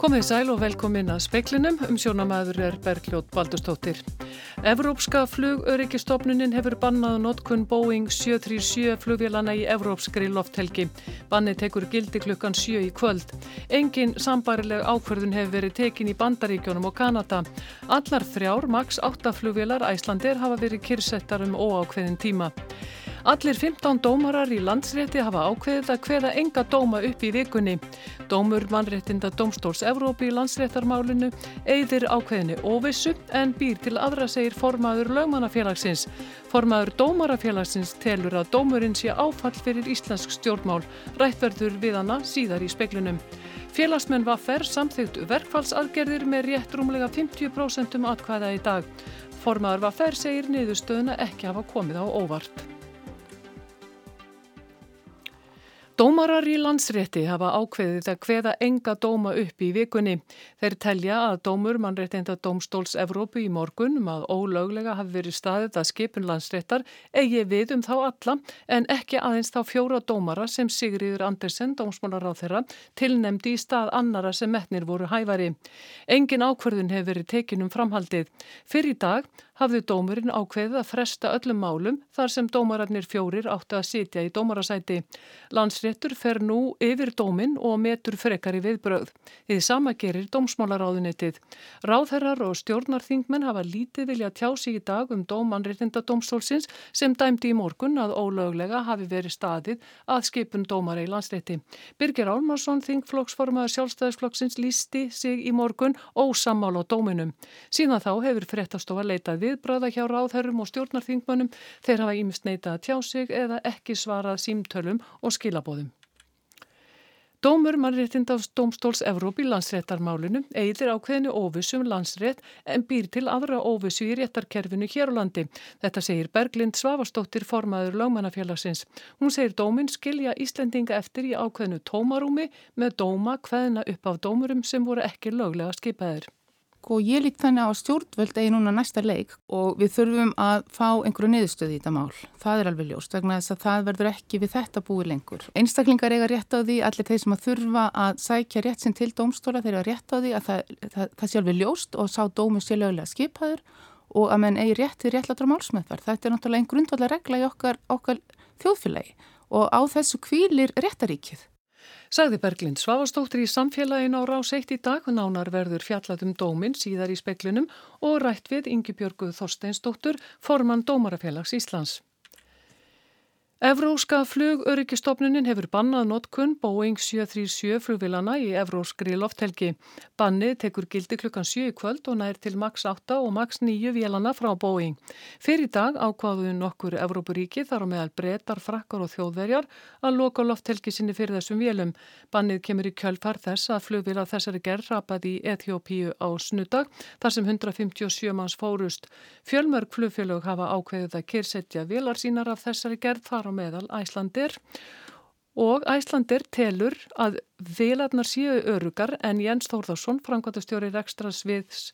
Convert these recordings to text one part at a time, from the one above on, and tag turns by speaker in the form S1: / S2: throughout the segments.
S1: Komið sæl og velkomin að speiklinum, um sjónamaður er Bergljót Baldustóttir. Evrópska flugöryggistofnunin hefur bannað notkun Boeing 737 flugvélana í Evrópskri lofthelgi. Banni tekur gildi klukkan 7 í kvöld. Engin sambarileg ákverðun hefur verið tekin í Bandaríkjónum og Kanada. Allar þrjár, maks 8 flugvélar æslandir hafa verið kyrsettar um óákveðin tíma. Allir 15 dómarar í landsrétti hafa ákveðið að hveða enga dóma upp í vikunni. Dómur mannréttinda Dómstóls Evrópi í landsréttarmálinu eigðir ákveðinni óvissu en býr til aðra segir formaður lögmannafélagsins. Formaður dómarafélagsins telur að dómurinn sé áfall fyrir íslensk stjórnmál. Rættverður við hana síðar í speklunum. Félagsmenn var ferr samþygt verkfallsargerðir með rétt rúmlega 50% um atkvæða í dag. Formaður var ferr segir niðurstöðuna ekki hafa komið á óvart. Dómarar í landsrétti hafa ákveðið að hveða enga dóma upp í vikunni. Þeir telja að dómur mannréttinda Dómstóls Evrópu í morgun um að ólöglega hafi verið staðið að skipun landsréttar eigi við um þá alla en ekki aðeins þá fjóra dómara sem Sigriður Andersen, dómsmálar á þeirra, tilnemdi í stað annara sem metnir voru hæfari. Engin ákverðun hefur verið tekinum framhaldið. Fyrir dag hafði dómurinn ákveðið að fresta öllum málum þar sem dómararnir fjórir áttu að sitja í dómarasæti. Landsréttur fer nú yfir dóminn og metur frekar í viðbröð. Þið sama gerir dómsmálaráðunitið. Ráðherrar og stjórnarþingmenn hafa lítið vilja tjá sig í dag um dómanréttinda dómsólsins sem dæmdi í morgun að ólöglega hafi verið staðið að skipun dómara í landsrétti. Birgir Álmarsson, þingflokksformaður sjálfstæðisflokksins, lísti sig í morgun ósammál á dóminum. Síðan þá hefur fréttastofa leitað við viðbröða hjá ráðherrum og stjórnarþingmönnum þeir hafa ímest neitað að tjá sig eða ekki svarað símtölum og skilabóðum. Dómur mannréttindafs Dómstóls Evrópi landsréttarmálinu eigðir ákveðinu óvissum landsrétt en býr til aðra óvissu í réttarkerfinu hér á landi. Þetta segir Berglind Svavastóttir formaður Lámanafélagsins. Hún segir dóminn skilja Íslendinga eftir í ákveðinu tómarúmi með dóma hveðina upp af dómurum sem voru ekki löglega skipaðir
S2: og ég lít þannig á stjórnvöld eða núna næsta leik og við þurfum að fá einhverju niðurstöði í þetta mál. Það er alveg ljóst vegna þess að það verður ekki við þetta búið lengur. Einstaklingar eiga rétt á því, allir þeir sem að þurfa að sækja rétt sinn til dómstóla þeir eiga rétt á því að það, það, það sé alveg ljóst og sá dómi sé lögulega skipaður og að menn eigi rétt til réttlátra málsmeðvar. Þetta er náttúrulega einn grundvallega regla í okkar, okkar þjóðfélagi og á þessu kvílir réttaríkið.
S1: Sagði Berglind Svavastóttir í samfélagin á rás eitt í dag, nánar verður fjallatum dóminn síðar í speklunum og rætt við Ingi Björguð Þorsteinsdóttur, formann Dómarafélags Íslands. Evróska flugöryggistofnunin hefur bannað notkun Boeing 737 flugvilana í evróskri lofthelgi. Bannið tekur gildi klukkan 7 kvöld og nær til max 8 og max 9 vélana frá Boeing. Fyrir dag ákvaðuðu nokkur Evrópuríki þar á meðal breytar, frakkar og þjóðverjar að loka lofthelgi sinni fyrir þessum vélum. Bannið kemur í kjölfar þess að flugvila þessari gerð rapaði í Etiópíu á snudag þar sem 157 manns fórust. Fjölmörg flugfélög hafa ákveðið að kyrsetja vilar sínar af þessari gerð þar á meðal Æslandir og Æslandir telur að vilarnar séu örugar en Jens Þórðarsson, framkvæmtastjóri Rekstras viðs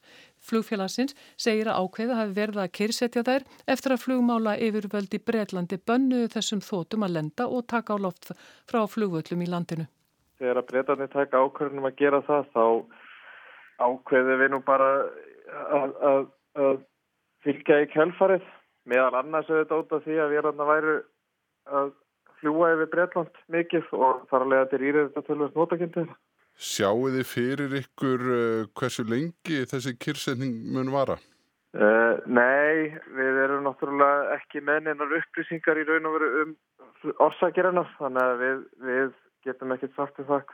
S1: flugfélagsins, segir að ákveða hafi verið að kyrsetja þær eftir að flugmála yfirvöldi Breitlandi bönnuðu þessum þótum að lenda og taka á loft frá flugvöllum í landinu.
S3: Þegar að Breitlandi taka ákveðnum að gera það þá ákveðu við nú bara að, að, að fylgja í kjálfarið meðal annars auðvitað út af því að við erum að væru að fljúa yfir Breitland mikið og þar að lega til íriðið þetta tölvast notakynntið.
S4: Sjáu þið fyrir ykkur uh, hversu lengi þessi kyrsetning mun vara?
S3: Uh, nei, við erum náttúrulega ekki með neinar upplýsingar í raun og veru um orsakir hennar þannig að við, við getum ekkert sagt um það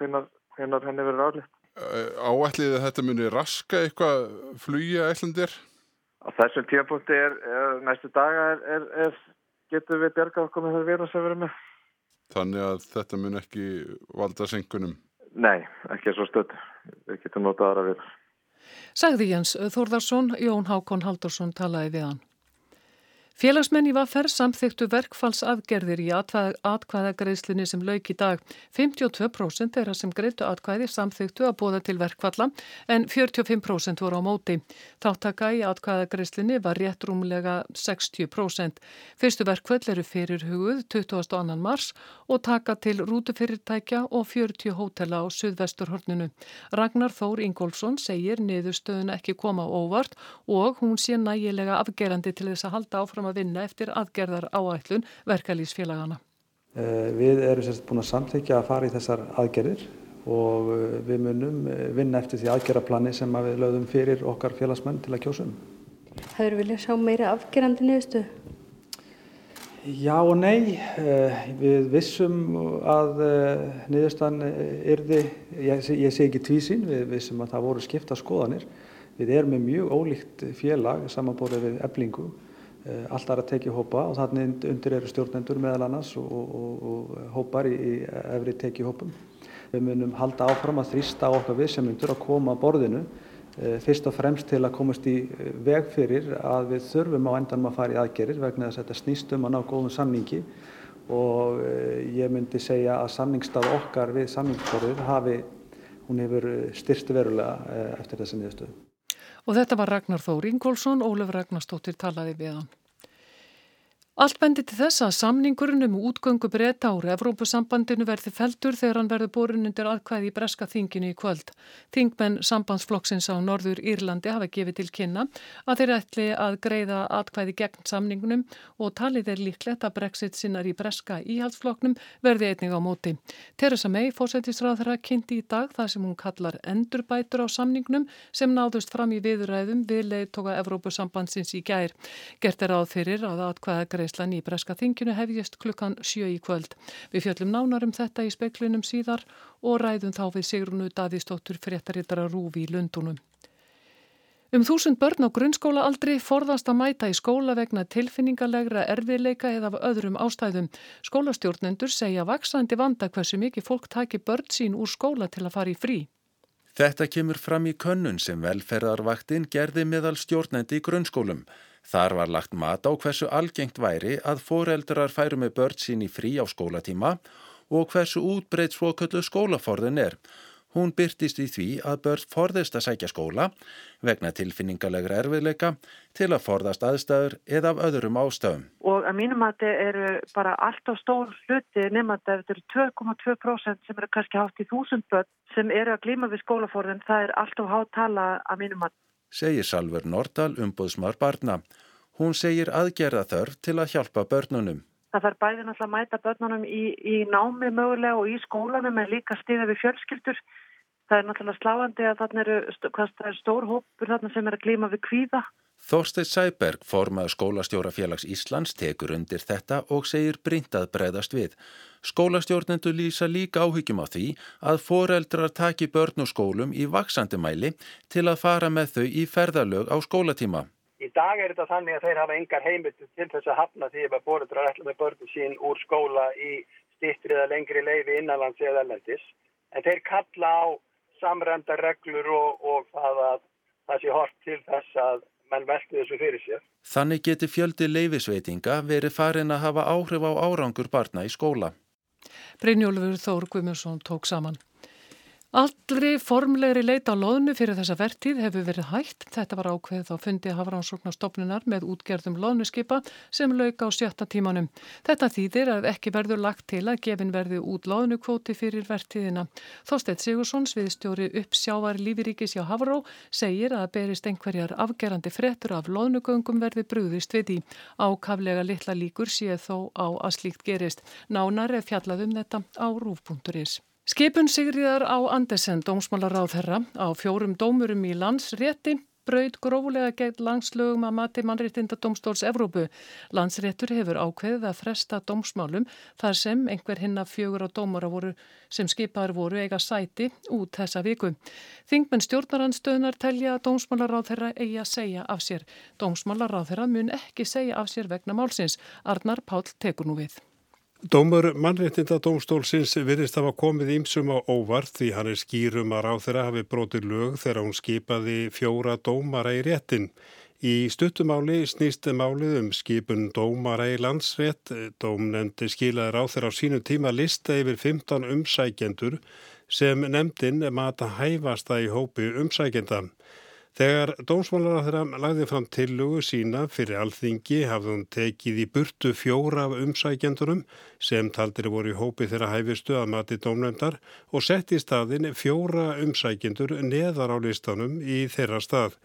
S3: hvenar henni verður aflitt.
S4: Uh, áætlið að þetta muni raska eitthvað flugja ætlandir?
S3: Á þessum tíapunkti er, er næstu daga er, er getum við bjargað okkur með það vera sem við erum með.
S4: Þannig að þetta mun ekki valda senkunum?
S3: Nei, ekki svo stöld. Við getum notað aðra við.
S1: Sagði Jens Þórðarsson, Jón Hákon Haldursson talaði við hann. Félagsmenn í Vaffer samþyktu verkfallsaðgerðir í atkvæðagreðslinni sem lauk í dag. 52% þeirra sem greitu atkvæði samþyktu að bóða til verkfalla en 45% voru á móti. Þáttaka í atkvæðagreðslinni var rétt rúmlega 60%. Fyrstu verkfall eru fyrir hugud 22. mars og taka til rútufyrirtækja og 40 hótela á Suðvesturhorninu. Ragnar Þór Ingólfsson segir niðurstöðun ekki koma óvart og hún sé nægilega afgerandi til þess að halda áfram að vinna eftir aðgerðar áætlun verkalýsfélagana.
S5: Eh, við erum sérst búin að samþykja að fara í þessar aðgerðir og eh, við munum eh, vinna eftir því aðgerðarplani sem að við lögðum fyrir okkar félagsmenn til að kjósum.
S6: Hafur viljað sjá meira afgerandi niðurstöðu?
S5: Já og nei. Við vissum að niðurstan yrði, ég, ég sé ekki tvísin, við vissum að það voru skipta skoðanir. Við erum með mjög ólíkt félag samanbórið við eblingu. Eh, allt aðra tekið hópa og þannig undir eru stjórnendur meðal annars og, og, og hópar í, í efri tekið hópum. Við munum halda áfram að þrýsta á okkar viðsemundur að koma að borðinu e, fyrst og fremst til að komast í eh, veg fyrir að við þurfum á endanum að fara í aðgerir vegna þess að þetta snýst um að ná góðum samningi og ég myndi segja að samningstaf okkar við samningsborðið hafi, hún hefur styrst verulega eftir þessi niðurstöðu.
S1: Og þetta var Ragnar Þór Ingólfsson, Ólef Ragnarstóttir talaði við hann. Allt bendi til þess að samningurinn um útgöngu breyta úr Evrópusambandinu verði feltur þegar hann verður borin undir aðkvæði í breska þinginu í kvöld. Þingmenn sambandsflokksins á Norður Írlandi hafa gefið til kynna að þeir ætli að greiða aðkvæði gegn samningunum og talið er líklegt að brexit sinnar í breska íhaldsflokknum verði einnig á móti. Theresa May fórsættisráð þeirra kynnti í dag það sem hún kallar endurbætur á samningnum sem náðust fram í viðræðum við leiðtoga Evrópusambandsins í gær. Atkvæðagreislan í Breska þinginu hefjist klukkan sjö í kvöld. Við fjöllum nánar um þetta í speiklinum síðar og ræðum þá við Sigrunu Davíðstóttur fréttarittara Rúfi í Lundunum. Um þúsund börn á grunnskóla aldrei forðast að mæta í skóla vegna tilfinningalegra erfiðleika eða af öðrum ástæðum. Skólastjórnendur segja vaksandi vanda hversu mikið fólk taki börn sín úr skóla til að fara í frí.
S7: Þetta kemur fram í könnun sem velferðarvaktin gerði meðal stjórnendi í grunnskólum. Þar var lagt mat á hversu algengt væri að foreldrar færu með börn sín í frí á skólatíma og hversu útbreytt svoköllu skólaforðin er. Hún byrtist í því að börn forðist að sækja skóla vegna tilfinningalegra erfiðleika til að forðast aðstæður eða af öðrum ástöðum.
S8: Og að mínum að þetta eru bara allt á stór hluti nema að þetta eru 2,2% sem eru kannski hátt í þúsund börn sem eru að glíma við skólaforðin. Það er allt á háttala að mínum að
S7: segir Salver Nordal umbúðsmar barna. Hún segir aðgerða þörf til að hjálpa börnunum.
S8: Það þarf bæði náttúrulega að mæta börnunum í, í námi mögulega og í skólanum en líka stíða við fjölskyldur. Það er náttúrulega sláandi að þarna eru, er stór hópur þarna sem er að glíma við kvíða.
S7: Þorstein Sæberg, formað skólastjórafélags Íslands, tekur undir þetta og segir brindað breyðast við. Skólastjórnendu lýsa líka áhyggjum á því að foreldrar taki börn og skólum í vaksandi mæli til að fara með þau í ferðalög á skólatíma.
S9: Í dag er þetta þannig að þeir hafa engar heimilt til þess að hafna því að foreldrar ætla með börnum sín úr skóla í stittri eða lengri leifi innanlands eða ellendis. En þeir kalla á samrenda reglur og, og það að það sé hort til þess að menn veldi þessu fyrir sér.
S7: Þannig geti fjöldi leifisveitinga verið farin að hafa áhrif á árangur barna í skóla.
S1: Brynjólfur Þór Guimundsson tók saman. Allri formlegri leita á loðnu fyrir þessa vertíð hefur verið hægt. Þetta var ákveðið á fundi Hafránsóknarstofnunar með útgerðum loðnuskipa sem lauka á sjötta tímanum. Þetta þýðir að ekki verður lagt til að gefin verði út loðnukvóti fyrir vertíðina. Þóstedt Sigursson, sviðstjóri uppsjávar lífiríkis hjá Hafró, segir að berist einhverjar afgerandi frettur af loðnugöngum verði brúðist við því. Ákaflega litla líkur sé þó á að slíkt gerist. Nánar er fjallað um þetta á rúf.is. Skipun Sigriðar á Andersen, dómsmálaráðherra, á fjórum dómurum í landsrétti braud grófulega gegn langslögum að mati mannréttinda domstóls Evrópu. Landsréttur hefur ákveðið að fresta domsmálum þar sem einhver hinna fjögur á dómara voru sem skipaður voru eiga sæti út þessa viku. Þingmenn stjórnaranstöðunar telja að dómsmálaráðherra eigi að segja af sér. Dómsmálaráðherra mun ekki segja af sér vegna málsins. Arnar Pál tekur nú við.
S10: Dómur mannréttinda dómstólsins virðist hafa komið ímsum á óvart því hann er skýrum að ráð þeirra hafi brotið lög þegar hún skipaði fjóra dómara í réttin. Í stuttumáli snýst málið um skipun dómara í landsrétt. Dómnefndi skilaði ráð þeirra á sínu tíma lista yfir 15 umsækjendur sem nefndin mata hæfasta í hópi umsækjenda. Þegar dómsmálar þeirra lagði fram tillugu sína fyrir alþingi hafði hún tekið í burtu fjóra af umsækjendurum sem taldir voru í hópi þeirra hæfistu að mati dómnefndar og sett í staðin fjóra umsækjendur neðar á listanum í þeirra stað.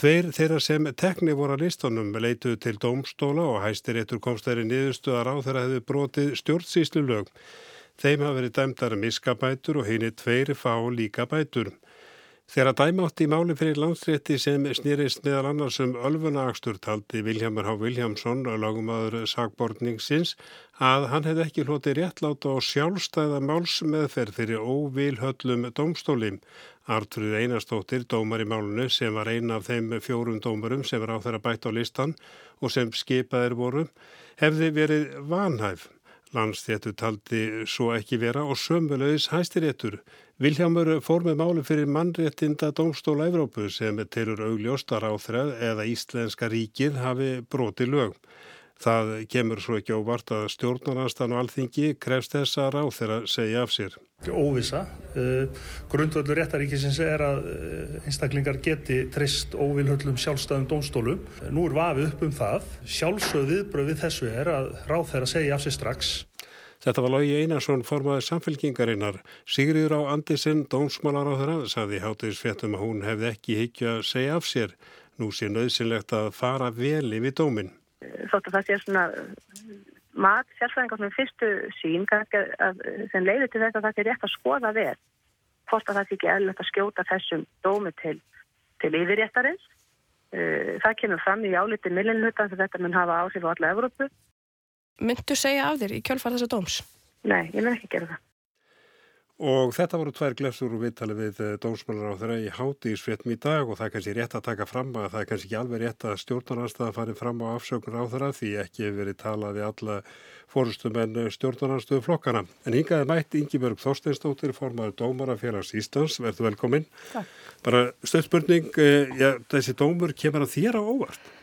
S10: Tveir þeirra sem tekni voru að listunum leituðu til dómstóla og hæstir eittur komst þeirri niðurstuðar á þeirra hefðu brotið stjórnsýslu lög. Þeim hafa verið dæmdar miskabætur og henni tveir fá líka bætur. Þeirra dæmátt í máli fyrir landsrétti sem snýrist meðal annars um ölfunaakstur taldi Viljámar H. Viljámsson og lagumadur sagbortningsins að hann hefði ekki hloti réttláta og sjálfstæða málsmeðferð fyrir óvilhöllum dómstólim. Artrúð Einarstóttir, dómar í málunni sem var eina af þeim fjórum dómarum sem var á þeirra bætt á listan og sem skipaðir voru, hefði verið vanhæf. Landstéttu taldi svo ekki vera og sömulegis hæstiréttur. Viljámur fór með málu fyrir mannréttinda Dómstóla Evrópu sem telur augljóstar á þreð eða Íslenska ríkið hafi broti lög. Það kemur svo ekki óvart að stjórnarnastan og alþingi krefst þessa ráð þeirra segja af sér.
S11: Óvisa. Uh, grundvöldur réttaríkisins er að uh, einstaklingar geti trist óvilhöllum sjálfstæðum dómstólum. Nú er vafið upp um það. Sjálfsögð viðbröð þessu er að ráð þeirra segja af sér strax.
S10: Þetta var Lógi Einarsson formaði samfélkingarinnar. Sigriður á Andisinn, dómsmálar á þeirra, saði hátiðisfettum að hún hefði ekki higgja að segja af sér. Nú sé nöðsynlegt að fara vel yfir dóminn
S12: þótt að það sé svona mat sérfræðingar með fyrstu sín sem leiður til þetta að það sé rétt að skoða vel hvort að það sé ekki eðlert að skjóta þessum dómi til, til yfirréttarins. Uh, það kemur fram í áliti millinlutan sem þetta mun hafa áhrif á alla Evrópu.
S13: Myndu segja af þér í kjölfar þessa dóms?
S12: Nei, ég mun ekki gera það.
S10: Og þetta voru tvær glefsur úr viðtali við eh, dómsmálar á þeirra í hátíðisfréttum í dag og það er kannski rétt að taka fram að það er kannski ekki alveg rétt að stjórnarnarstaða farið fram á afsökun á þeirra því ekki hefur verið talað við alla fórustum en stjórnarnarstuðu flokkana. En hingaði mætt Ingi-Björg Þorsteinstóttir, formadur dómara félags Íslands, verður velkominn. Takk. Bara stöðspurning, eh, ja, þessi dómur kemur að þér á óvart?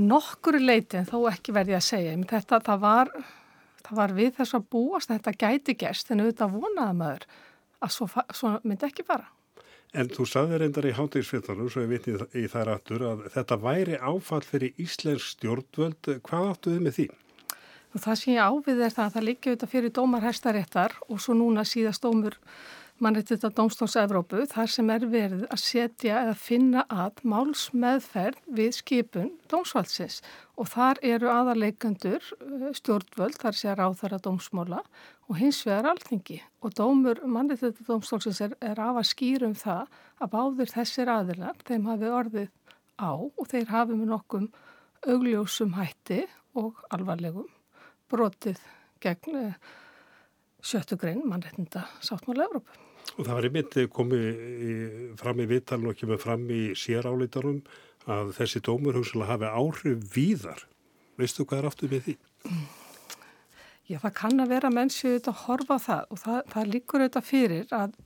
S14: Nokkur leiti en þó ekki verði að segja. Þetta, það var það var við þess að búast þetta gæti gerst en auðvitað vonaða maður að svo, svo myndi ekki fara.
S10: En þú saði reyndar í hátegisfjöldunum, svo ég vitni í þær aftur, að þetta væri áfall fyrir Íslensk stjórnvöld. Hvað áttu þið með því?
S14: Og það sem ég ávið er það að það liggja auðvitað fyrir dómar hæstaréttar og svo núna síðast dómur mannreittið á Dómstóns Evrópu þar sem er verið að setja eða finna að máls meðferð við skipun dómsvaldsins og þar eru aðarleikandur uh, stjórnvöld þar sé að ráðara dómsmóla og hins vegar alþingi og dómur mannreittið á Dómstólsins er, er af að skýrum það að báður þessir aðilar þeim hafi orðið á og þeir hafi með nokkum augljósum hætti og alvarlegum brotið gegn uh, sjöttu grein mannreitinda sáttmála Evrópu.
S10: Og það var einmitt komið fram í vittalun og kemur fram í séráleitarum að þessi dómur hugsalega hafi áhrif víðar. Veistu hvað er aftur með því?
S14: Já, það kann að vera mennsið auðvitað að horfa það og það, það líkur auðvitað fyrir að,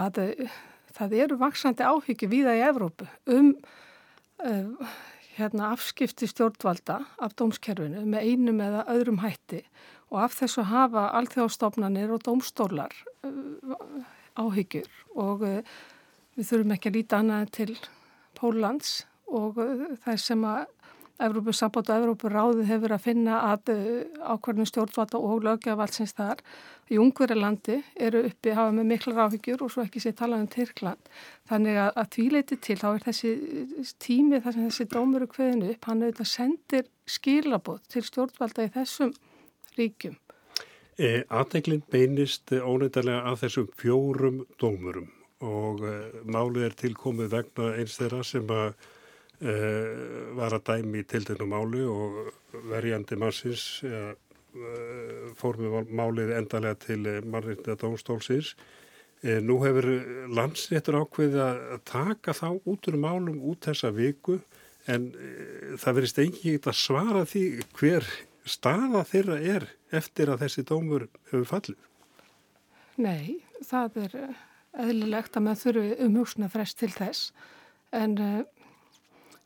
S14: að það eru vaksandi áhyggju víða í Evrópu um uh, hérna, afskipti stjórnvalda af dómskerfinu með einum eða öðrum hætti og af þessu hafa alþjóðstofnanir og dómstólar áhyggjur og uh, við þurfum ekki að líta annað til Póllands og það er sem að Evrópussamband og Evrópuráði hefur að finna að ákvarðinu stjórnvalda og lögjavalsins þar í Ungverðarlandi eru uppi hafa með miklar áhyggjur og svo ekki sé talað um Tyrkland. Þannig að, að því leiti til þá er þessi tími þar sem þessi dómuru kveðinu upp, hann auðvitað sendir skilabót til stjórnvalda í þessum ríkjum.
S10: E, Aðeiklinn beinist óneindarlega að þessum fjórum dómurum og e, málið er tilkomið vegna eins þeirra sem að e, var að dæmi í tildinu máli og verjandi massins e, fórmið málið endalega til mannreitnið dómstólsins. Nú hefur landsréttur ákveðið að taka þá út úr málum út þessa viku en það verist engin að svara því hver staða þeirra er eftir að þessi dómur hefur fallið?
S14: Nei, það er eðlilegt að maður þurfi umhúsna frest til þess en uh,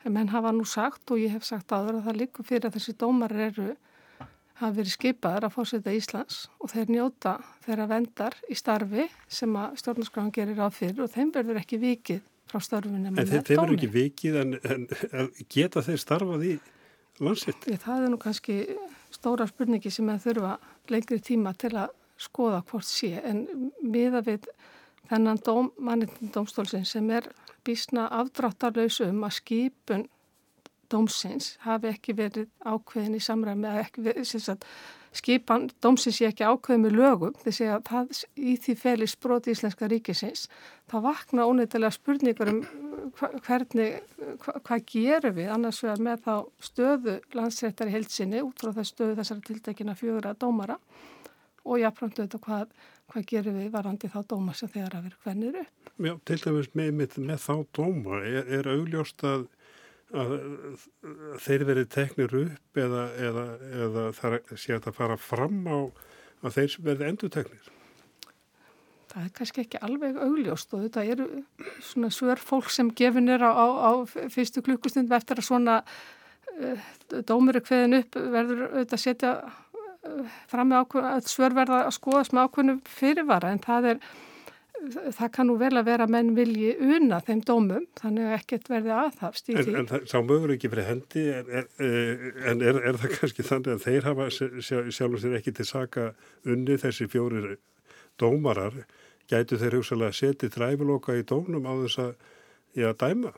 S14: menn hafa nú sagt og ég hef sagt aður að það líka fyrir að þessi dómar eru hafa verið skipaður að fórseta Íslands og þeir njóta þeirra vendar í starfi sem að stjórnarskráðan gerir á fyrir og þeim verður ekki vikið frá starfinu.
S10: En þeir, þeir verður ekki vikið en, en, en geta þeir starfað í landsitt?
S14: Það er nú kannski stóra spurningi sem að þurfa lengri tíma til að skoða hvort sé en miða við þennan dóm, mannindómstólsinn sem er bísna afdráttarlaus um að skipun dómsins hafi ekki verið ákveðin í samræmi að ekki verið, skipan dómsins sé ekki ákveðin með lögum þess að það í því felis broti íslenska ríkisins þá vakna óneittalega spurningar um hvernig, hva, hvað gerum við annars vegar með þá stöðu landsrættar í heilsinni út frá það stöðu þessara tildekina fjögur að dómara og jáfnframt auðvitað hvað, hvað gerum við varandi þá dóma sem þegar að vera hvernir upp.
S10: Já, til dæmis með, með, með þá dóma er, er augljóst að að þeir verið teknir upp eða, eða, eða það sé að það fara fram á að þeir verði endur teknir?
S14: Það er kannski ekki alveg augljóst og þetta eru svona svör fólk sem gefinir á, á, á fyrstu klukkustund eftir að svona uh, dómur er hveðin upp verður auðvitað að setja uh, fram með ákveðin að svör verða að skoðast með ákveðinu fyrirvara en það er það kann nú vel að vera menn vilji una þeim dómum, þannig að ekkert verði aðhafst í
S10: en,
S14: því.
S10: En það sá mögur ekki fyrir hendi, en, er, eh, en er, er það kannski þannig að þeir hafa sjálfur sér ekki til saka unni þessi fjórir dómarar, gætu þeir hugsalega að setja dræfiloka í dónum á þess að, dæma?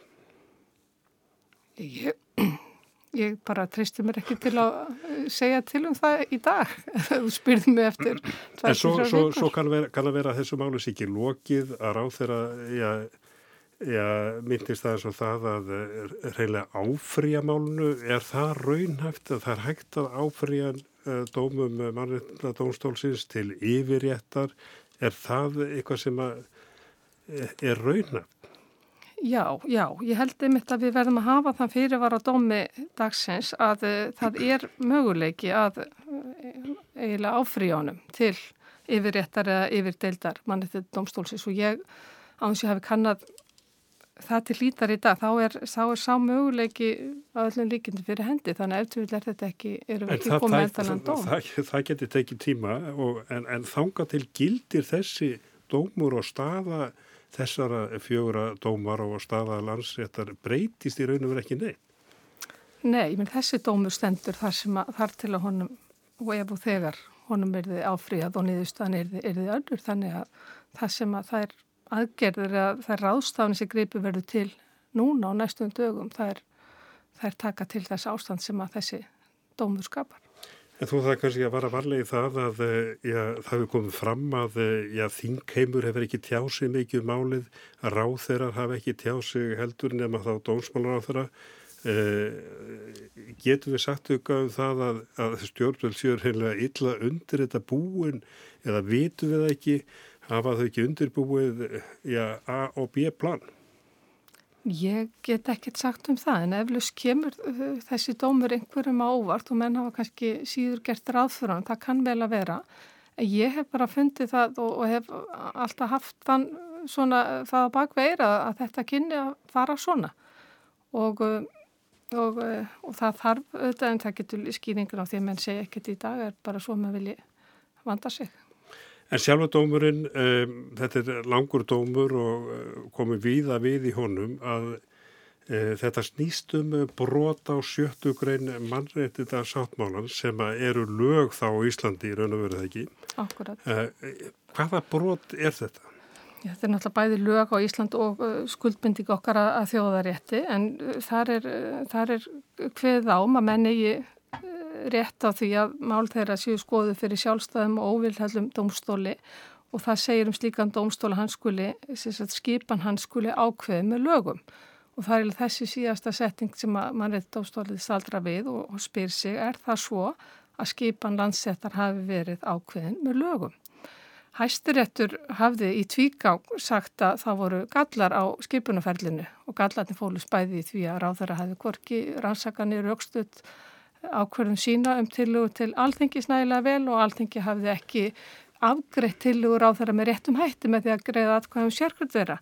S14: Ég Ég bara tristi mér ekki til að eh, segja til um það í dag. Þú spyrði mig eftir
S10: En svo, svo, svo kann, vera, vera þessu málu sé ekki lokið að ráð þeirra, myndist það eins og það að eh, reynilega áfrýja málunu. Er það raunhæft að það er hægt að áfrýja uh, dómum mannreitna dómstólsins til yfirréttar? Er það eitthvað sem að, er raunhæft?
S14: Já, já, ég held einmitt að við verðum að hafa þann fyrirvara dómi dagsins að uh, það er möguleiki að uh, eiginlega áfríjónum til yfirréttar eða yfirdeildar mannetið domstólsins og ég áns ég hafi kannad það til lítar í dag, þá er, þá er sá möguleiki að öllum líkindi fyrir hendi þannig að eftir er þetta ekki, erum við ekki komið þennan dóm.
S10: Það, það, það getur tekið tíma og, en, en þanga til gildir þessi dómur og staða þessara fjögura dómar og staða landsréttar breytist í raun og verið ekki neitt?
S14: Nei, menn þessi dómur stendur þar, að, þar til að honum og ef og þegar honum er þið áfríðað og niðurstaðan er þið öllur þannig að það sem að það er aðgerður að það er ráðstafni sem greipi verður til núna á næstum dögum það er, það er taka til þess ástand sem að þessi dómur skapar.
S10: En þú það kannski að vara varlega í það að eh, já, það hefur komið fram að eh, já, þingheimur hefur ekki tjásið mikið um málið, að ráþeirar hafa ekki tjásið heldur nema þá dómsmálar á þeirra. Eh, getur við sagt auðvitað um það að, að stjórnvöld séur heimlega illa undir þetta búin eða vitum við ekki, hafa þau ekki undirbúið já, A og B plan?
S14: Ég get ekkert sagt um það en eflust kemur uh, þessi dómur einhverjum ávart og menn hafa kannski síður gert ráðfyrir það kann vel að vera. Ég hef bara fundið það og, og hef alltaf haft þann svona það að bakveira að þetta kynni að fara svona og, uh, og, uh, og það þarf auðvitað en það getur skýringur á því að menn segja ekkert í dag er bara svo maður vilji vanda sig.
S10: En sjálfa dómurinn, um, þetta er langur dómur og uh, komið víða við í honum að uh, þetta snýst um brot á sjöttu grein mannréttita sáttmálan sem eru lög þá í Íslandi í raun og veru það ekki.
S14: Akkurat.
S10: Uh, hvaða brot er þetta?
S14: Já, þetta er náttúrulega bæði lög á Ísland og skuldbinding okkar að, þjóðarétti en þar er, þar er hveð ám að menni í rétt á því að mál þeirra séu skoðu fyrir sjálfstæðum og óvilhællum dómstóli og það segir um slíkan dómstóla hans skuli, skipan hans skuli ákveði með lögum og það er þessi síðasta setting sem mann reynd dómstólið staldra við og, og spyr sig er það svo að skipan landsettar hafi verið ákveðin með lögum. Hæstiréttur hafði í tvíká sagt að það voru gallar á skipunaferlinu og gallarni fólus bæði í því að ráðara hafi korki rannsakanir aukstöld ákverðum sína um tillögu til alþingi snægilega vel og alþingi hafði ekki afgreitt tilugur á þeirra með réttum hætti með því að greiða atkvæðum sérkvöld þeirra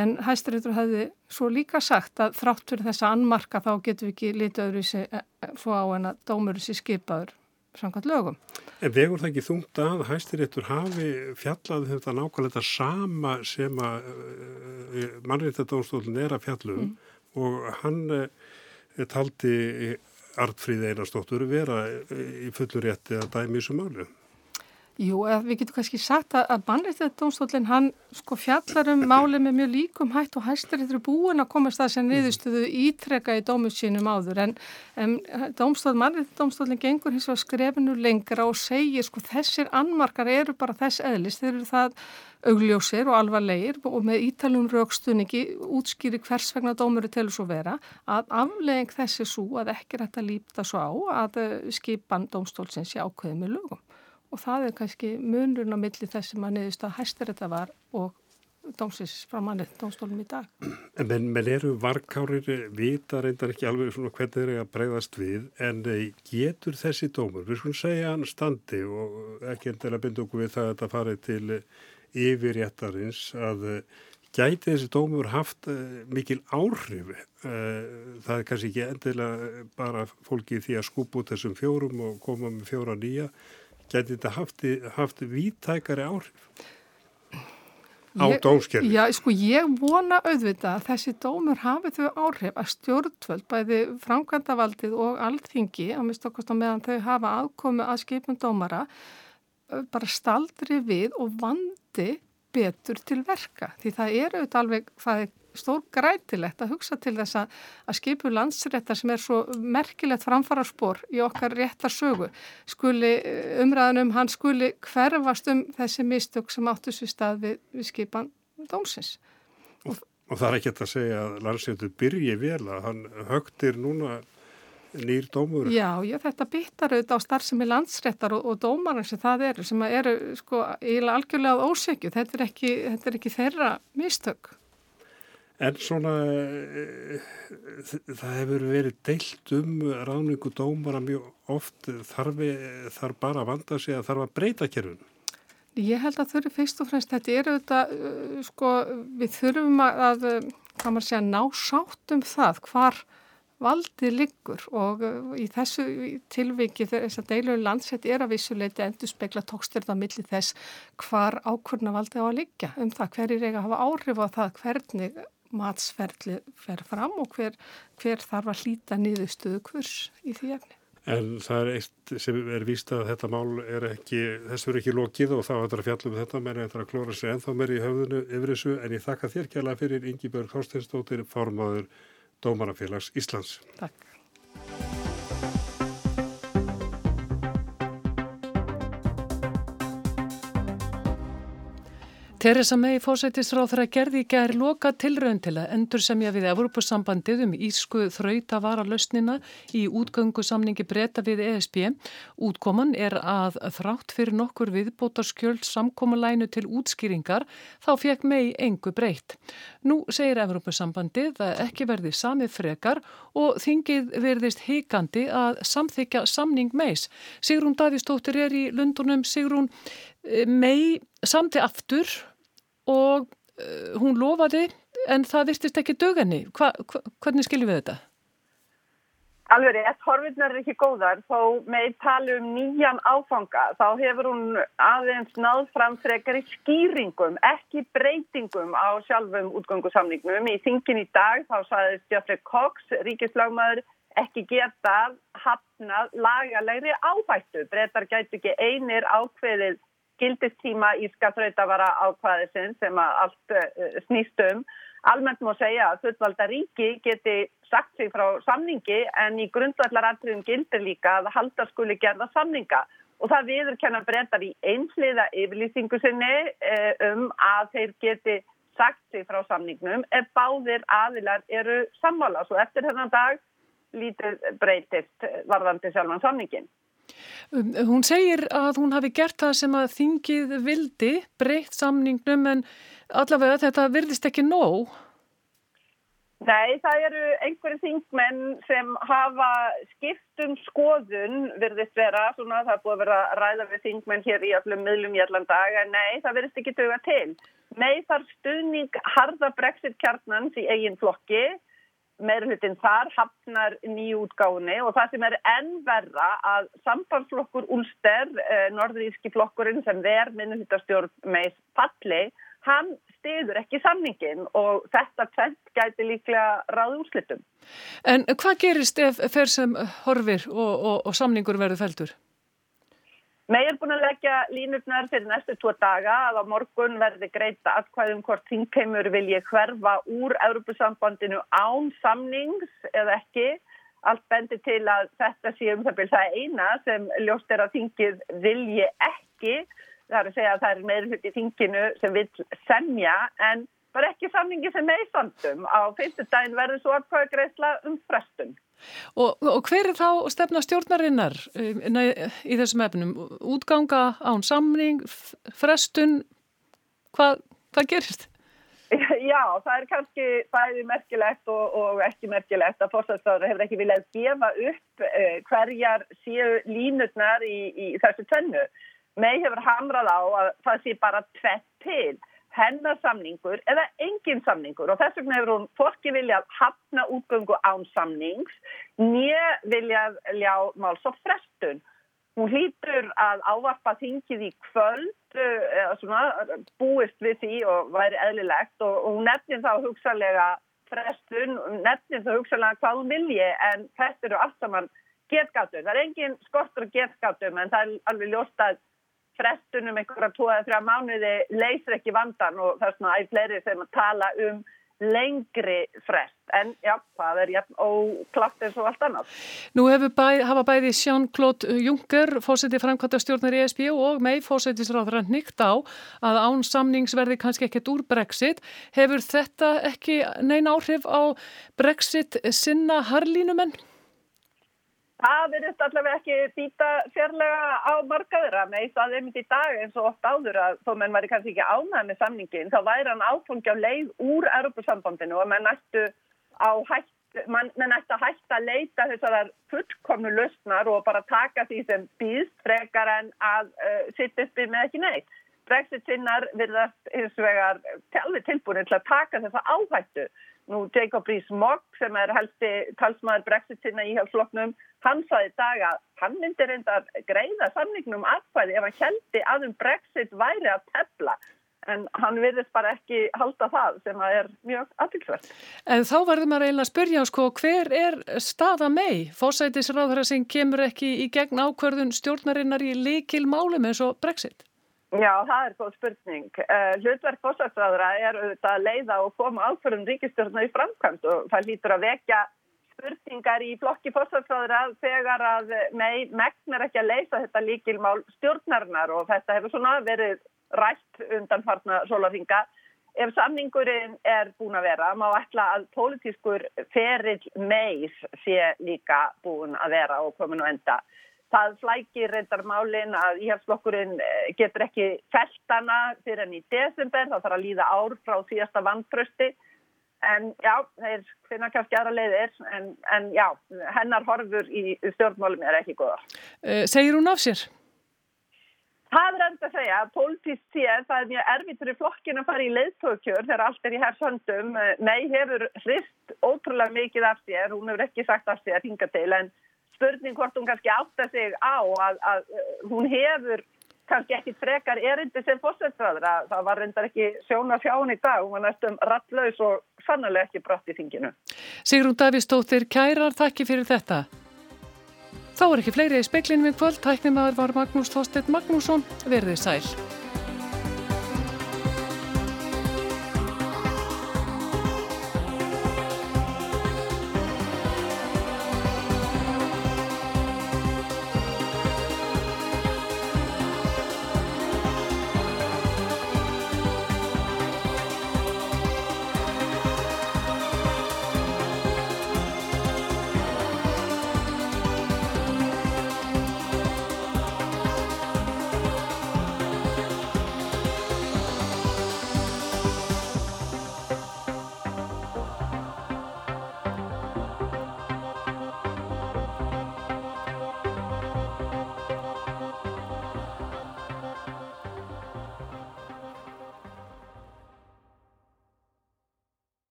S14: en hæstiréttur hefði svo líka sagt að þrátt fyrir þessa annmarka þá getum við ekki litið öðru sér svo á en að dómur sér skipaður samkvæmt lögum.
S10: En vegur það ekki þungt að hæstiréttur hafi fjallað um þetta nákvæmlega sama sem að uh, mannréttadónstólun er að fjallum mm. og hann uh, taldi Artfríð Einarstóttur vera í fullur rétti að dæmi í þessu málu.
S14: Jú, við getum kannski sagt að, að bannrættið hann sko fjallar um máli með mjög líkum hætt og hæstir er búin að komast það sem niðurstuðu ítreka í dómut sínum áður. En, en bannrættið dómstólinn gengur hins vegar skrefinu lengra og segir sko þessir annmarkar eru bara þess eðlis, þeir eru það augljósir og alvarlegir og með ítalum raukstunningi útskýri hvers vegna dómuru þess að vera að aflegging þessi svo að ekki rætt að lípta svo á að eh, skipan dómstólsins sé ákveðið með lögum og það er kannski munurinn á milli þess sem að niðurst að hæstir þetta var og dómsins frá mannið dómstólum í dag.
S10: Men, menn eru varkárir vita reyndar ekki alveg svona hvernig þeir eru að breyðast við en eh, getur þessi dómur, við skulum segja hann standi og ekki endilega binda okkur við það að þetta farið til yfirréttarins að eh, gæti þessi dómur haft mikil áhrif það er kannski ekki endilega bara fólki því að skupa út þessum fjórum og koma með fjóra nýja geti þetta haft, haft vítækari áhrif á dómskerfi?
S14: Já, sko ég vona auðvitað að þessi dómur hafi þau áhrif að stjórntvöld, bæði framkvæmdavaldið og alþingi, að mista okkast á meðan þau hafa aðkomi að skipum dómara, bara staldri við og vandi betur til verka. Því það er auðvitað alveg, það er stór grætilegt að hugsa til þess að, að skipu landsréttar sem er svo merkilegt framfaraspor í okkar réttar sögu skuli eh, umræðanum, hann skuli hverfast um þessi mistök sem áttu sér stað við, við skipan dómsins.
S10: Og, og það er ekki að segja að landsréttur byrji vel að hann högtir núna nýr dómur.
S14: Já, já, þetta byttar auðvitað á starfsemi landsréttar og, og dómarinn sem það eru, sem eru sko algjörlega ósegju, þetta er ekki, þetta er ekki þeirra mistök.
S10: En svona, e, það hefur verið deilt um ráningu dómara mjög oft, þarf, þarf bara að vanda sig að þarf að breyta kerfun?
S14: Ég held að þau eru fyrst og fremst, þetta eru þetta, e, sko, við þurfum að, hvað maður segja, ná sátt um það hvar valdið liggur. Og í þessu tilviki þess að deilur landsett er að vissuleiti endur spekla tóksturða millir þess hvar ákvörna valdið á að liggja um það. Hverjir eiga að hafa áhrif á það hvernig matsferðli fer fram og hver, hver þarf að hlýta niðurstöðu kurs í því efni.
S10: En það er eitt sem er víst að þetta mál er ekki, þessu er ekki lokið og þá er þetta að fjalla um þetta, menn er þetta að klóra sig ennþá meir í höfðunu yfir þessu en ég þakka þér kjærlega fyrir Ingi Björg Þorsteinstóttir, formadur Dómarafélags Íslands.
S14: Takk.
S1: Teresa May fósættisráð þar að gerði í gær loka tilraun til að endur semja við Evropasambandið um ísku þrauta vara lausnina í útgöngu samningi breyta við ESB. Útkoman er að þrátt fyrir nokkur viðbótarskjöld samkómalænu til útskýringar þá fekk May engu breytt. Nú segir Evropasambandið að ekki verði samið frekar og þingið verðist hikandi að samþykja samning Mays. Sigrún Davísdóttir er í Lundunum. Sigrún, May samti aftur og uh, hún lofaði en það virtist ekki dögenni. Hva, hva, hvernig skiljum við þetta?
S15: Alveg rétt, horfinnar er ekki góðar, þó með tala um nýjan áfanga, þá hefur hún aðeins náð fram frekar í skýringum, ekki breytingum á sjálfum útgöngusamningnum. Í þingin í dag þá saði Stjafrið Cox, ríkislagmaður, ekki geta hafnað lagalegri ábættu. Breytar gætu ekki einir ákveðið gildistíma í skattrætavara ákvaðisinn sem að allt uh, snýst um. Almennt má segja að fullvalda ríki geti sagt sig frá samningi en í grundvallaratriðum gildir líka að halda skuli gerða samninga og það viður kenna breytar í einsliða yfirlýsingu sinni uh, um að þeir geti sagt sig frá samningnum ef báðir aðilar eru sammála. Svo eftir þennan dag lítið breytist varðandi sjálfan samningin.
S1: Um, hún segir að hún hafi gert það sem að þingið vildi, breytt samningnum en allavega þetta virðist ekki nóg.
S15: Nei, það eru einhverju þingmenn sem hafa skiptum skoðun virðist vera, svona það búið að vera ræða við þingmenn hér í öllum miðlum í allan dag, en nei, það verðist ekki döga til. Nei, þar stuðning harða brexit kjarnans í eigin flokki, meirulutin þar hafnar nýjútgáni og það sem er ennverra að sambandsflokkur Úlster, eh, norðuríski flokkurinn sem ver minnumhýttastjórn með falli, hann stiður ekki samningin og þetta tvent gæti líklega ráð úrslitum.
S1: En hvað gerist ef fer sem horfir og, og, og samningur verður feltur?
S15: Með er búin að leggja línutnar fyrir næstu tvo daga að á morgun verði greita atkvæðum hvort þingheimur vilji hverfa úr Europasambandinu án samnings eða ekki. Allt bendir til að þetta sé um það byrja það eina sem ljóst er að þingið vilji ekki. Það er að segja að það er meður hluti þinginu sem vil semja en bara ekki samningi sem meðsandum. Á fyrstu daginn verður svo atkvæðu greisla um frestun.
S1: Og, og hver er þá stefna stjórnarinnar í þessum efnum? Útganga án samning, frestun, hvað, hvað gerist?
S15: Já, það er kannski bæði merkilegt og, og ekki merkilegt að fórsæðsfáður hefur ekki viljað gefa upp uh, hverjar séu línutnar í, í þessu tönnu. Meg hefur hamrað á að það sé bara tvett til hennar samningur eða engin samningur og þess vegna hefur hún fórki viljað hafna útgöngu án samnings nýja viljað ljá máls og frestun. Hún hlýtur að ávarpa þingið í kvöld eða svona búist við því og væri eðlilegt og, og hún nefnir þá hugsalega frestun, nefnir þá hugsalega hvað hún vilji en þetta eru allt saman getgátum. Það er engin skortur getgátum en það er alveg ljóst að frestunum einhverja tvo eða þrjá mánuði leysir ekki vandan og það er svona æg fleiri sem að tala um lengri frest en já, það er jafn óklart eins og allt annað.
S1: Nú bæ, hafa bæði Jean-Claude Juncker fósiti framkvæmta stjórnar í ESB og mei fósitisráður hann nýtt á að án samningsverði kannski ekkert úr Brexit. Hefur þetta ekki neina áhrif á Brexit sinna harlínumenn?
S15: Það verðist allavega ekki býta sérlega á markaðura með eitt að einmitt í dag eins og oft áður að þó menn væri kannski ekki ánæð með samningin þá væri hann áfangi á leið úr Europasambandinu og menn ættu hætt, menn ættu að hætta að leita þessar fullkomnu lausnar og bara taka því sem býðst frekar en að uh, sitt uppi með ekki neitt. Brexit sinnar virðast hins vegar alveg tilbúin til að taka þessa áhættu. Nú Jacob Rees-Mogg sem er helsti talsmaður Brexit sinna í hjálpsfloknum hann saði dag að hann myndi reynda að greiða samningnum aðfæði ef hann heldi að um Brexit væri að tefla en hann virðist bara ekki halda það sem að er mjög aðtilsvært.
S1: En þá verður maður eiginlega að spyrja sko hver er staða mei? Fósætisráðara sem kemur ekki í gegn ákverðun stjórnarinnar í likil málum eins og Brexit?
S15: Já, það er góð spurning. Uh, hlutverk fósætisráðara er auðvitað að leiða og koma ákverðun ríkistjórnar í framkvæmt og það lítur að vekja spurningar í flokki fórsvarsfráðra þegar að mei megnar ekki að leysa þetta líkilmál stjórnarinnar og þetta hefur svona verið rætt undan farna sólarhinga. Ef samningurinn er búin að vera, má ætla að pólitískur ferill meis sé líka búin að vera og komin og enda. Það flækir reyndar málinn að íhjálpsflokkurinn getur ekki feltana fyrir enn í desember, þá þarf að líða ár frá síðasta vantrösti En já, þeir finna kannski aðra leiðir, en, en já, hennar horfur í stjórnmálum er ekki góða.
S1: Uh, segir hún af sér?
S15: Það er enda að segja, pólitísk séð, það er mjög erfitt fyrir flokkin að fara í leiðtókjör þegar allt er í hersöndum. Nei, hefur hrist ótrúlega mikið af sér, hún hefur ekki sagt af sér hinga til, en spurning hvort hún kannski átta sig á að, að hún hefur kannski ekki frekar erindi sem fórsættraður að það var reyndar ekki sjóna sjáin í dag, hún var næstum rattlaus og sannlega ekki brott í þinginu.
S1: Sigrún Davísdóttir, kærar, takki fyrir þetta. Þá er ekki fleiri í speiklinum í kvöld, tæknimaður var Magnús Þorstedt Magnússon, verðið sæl.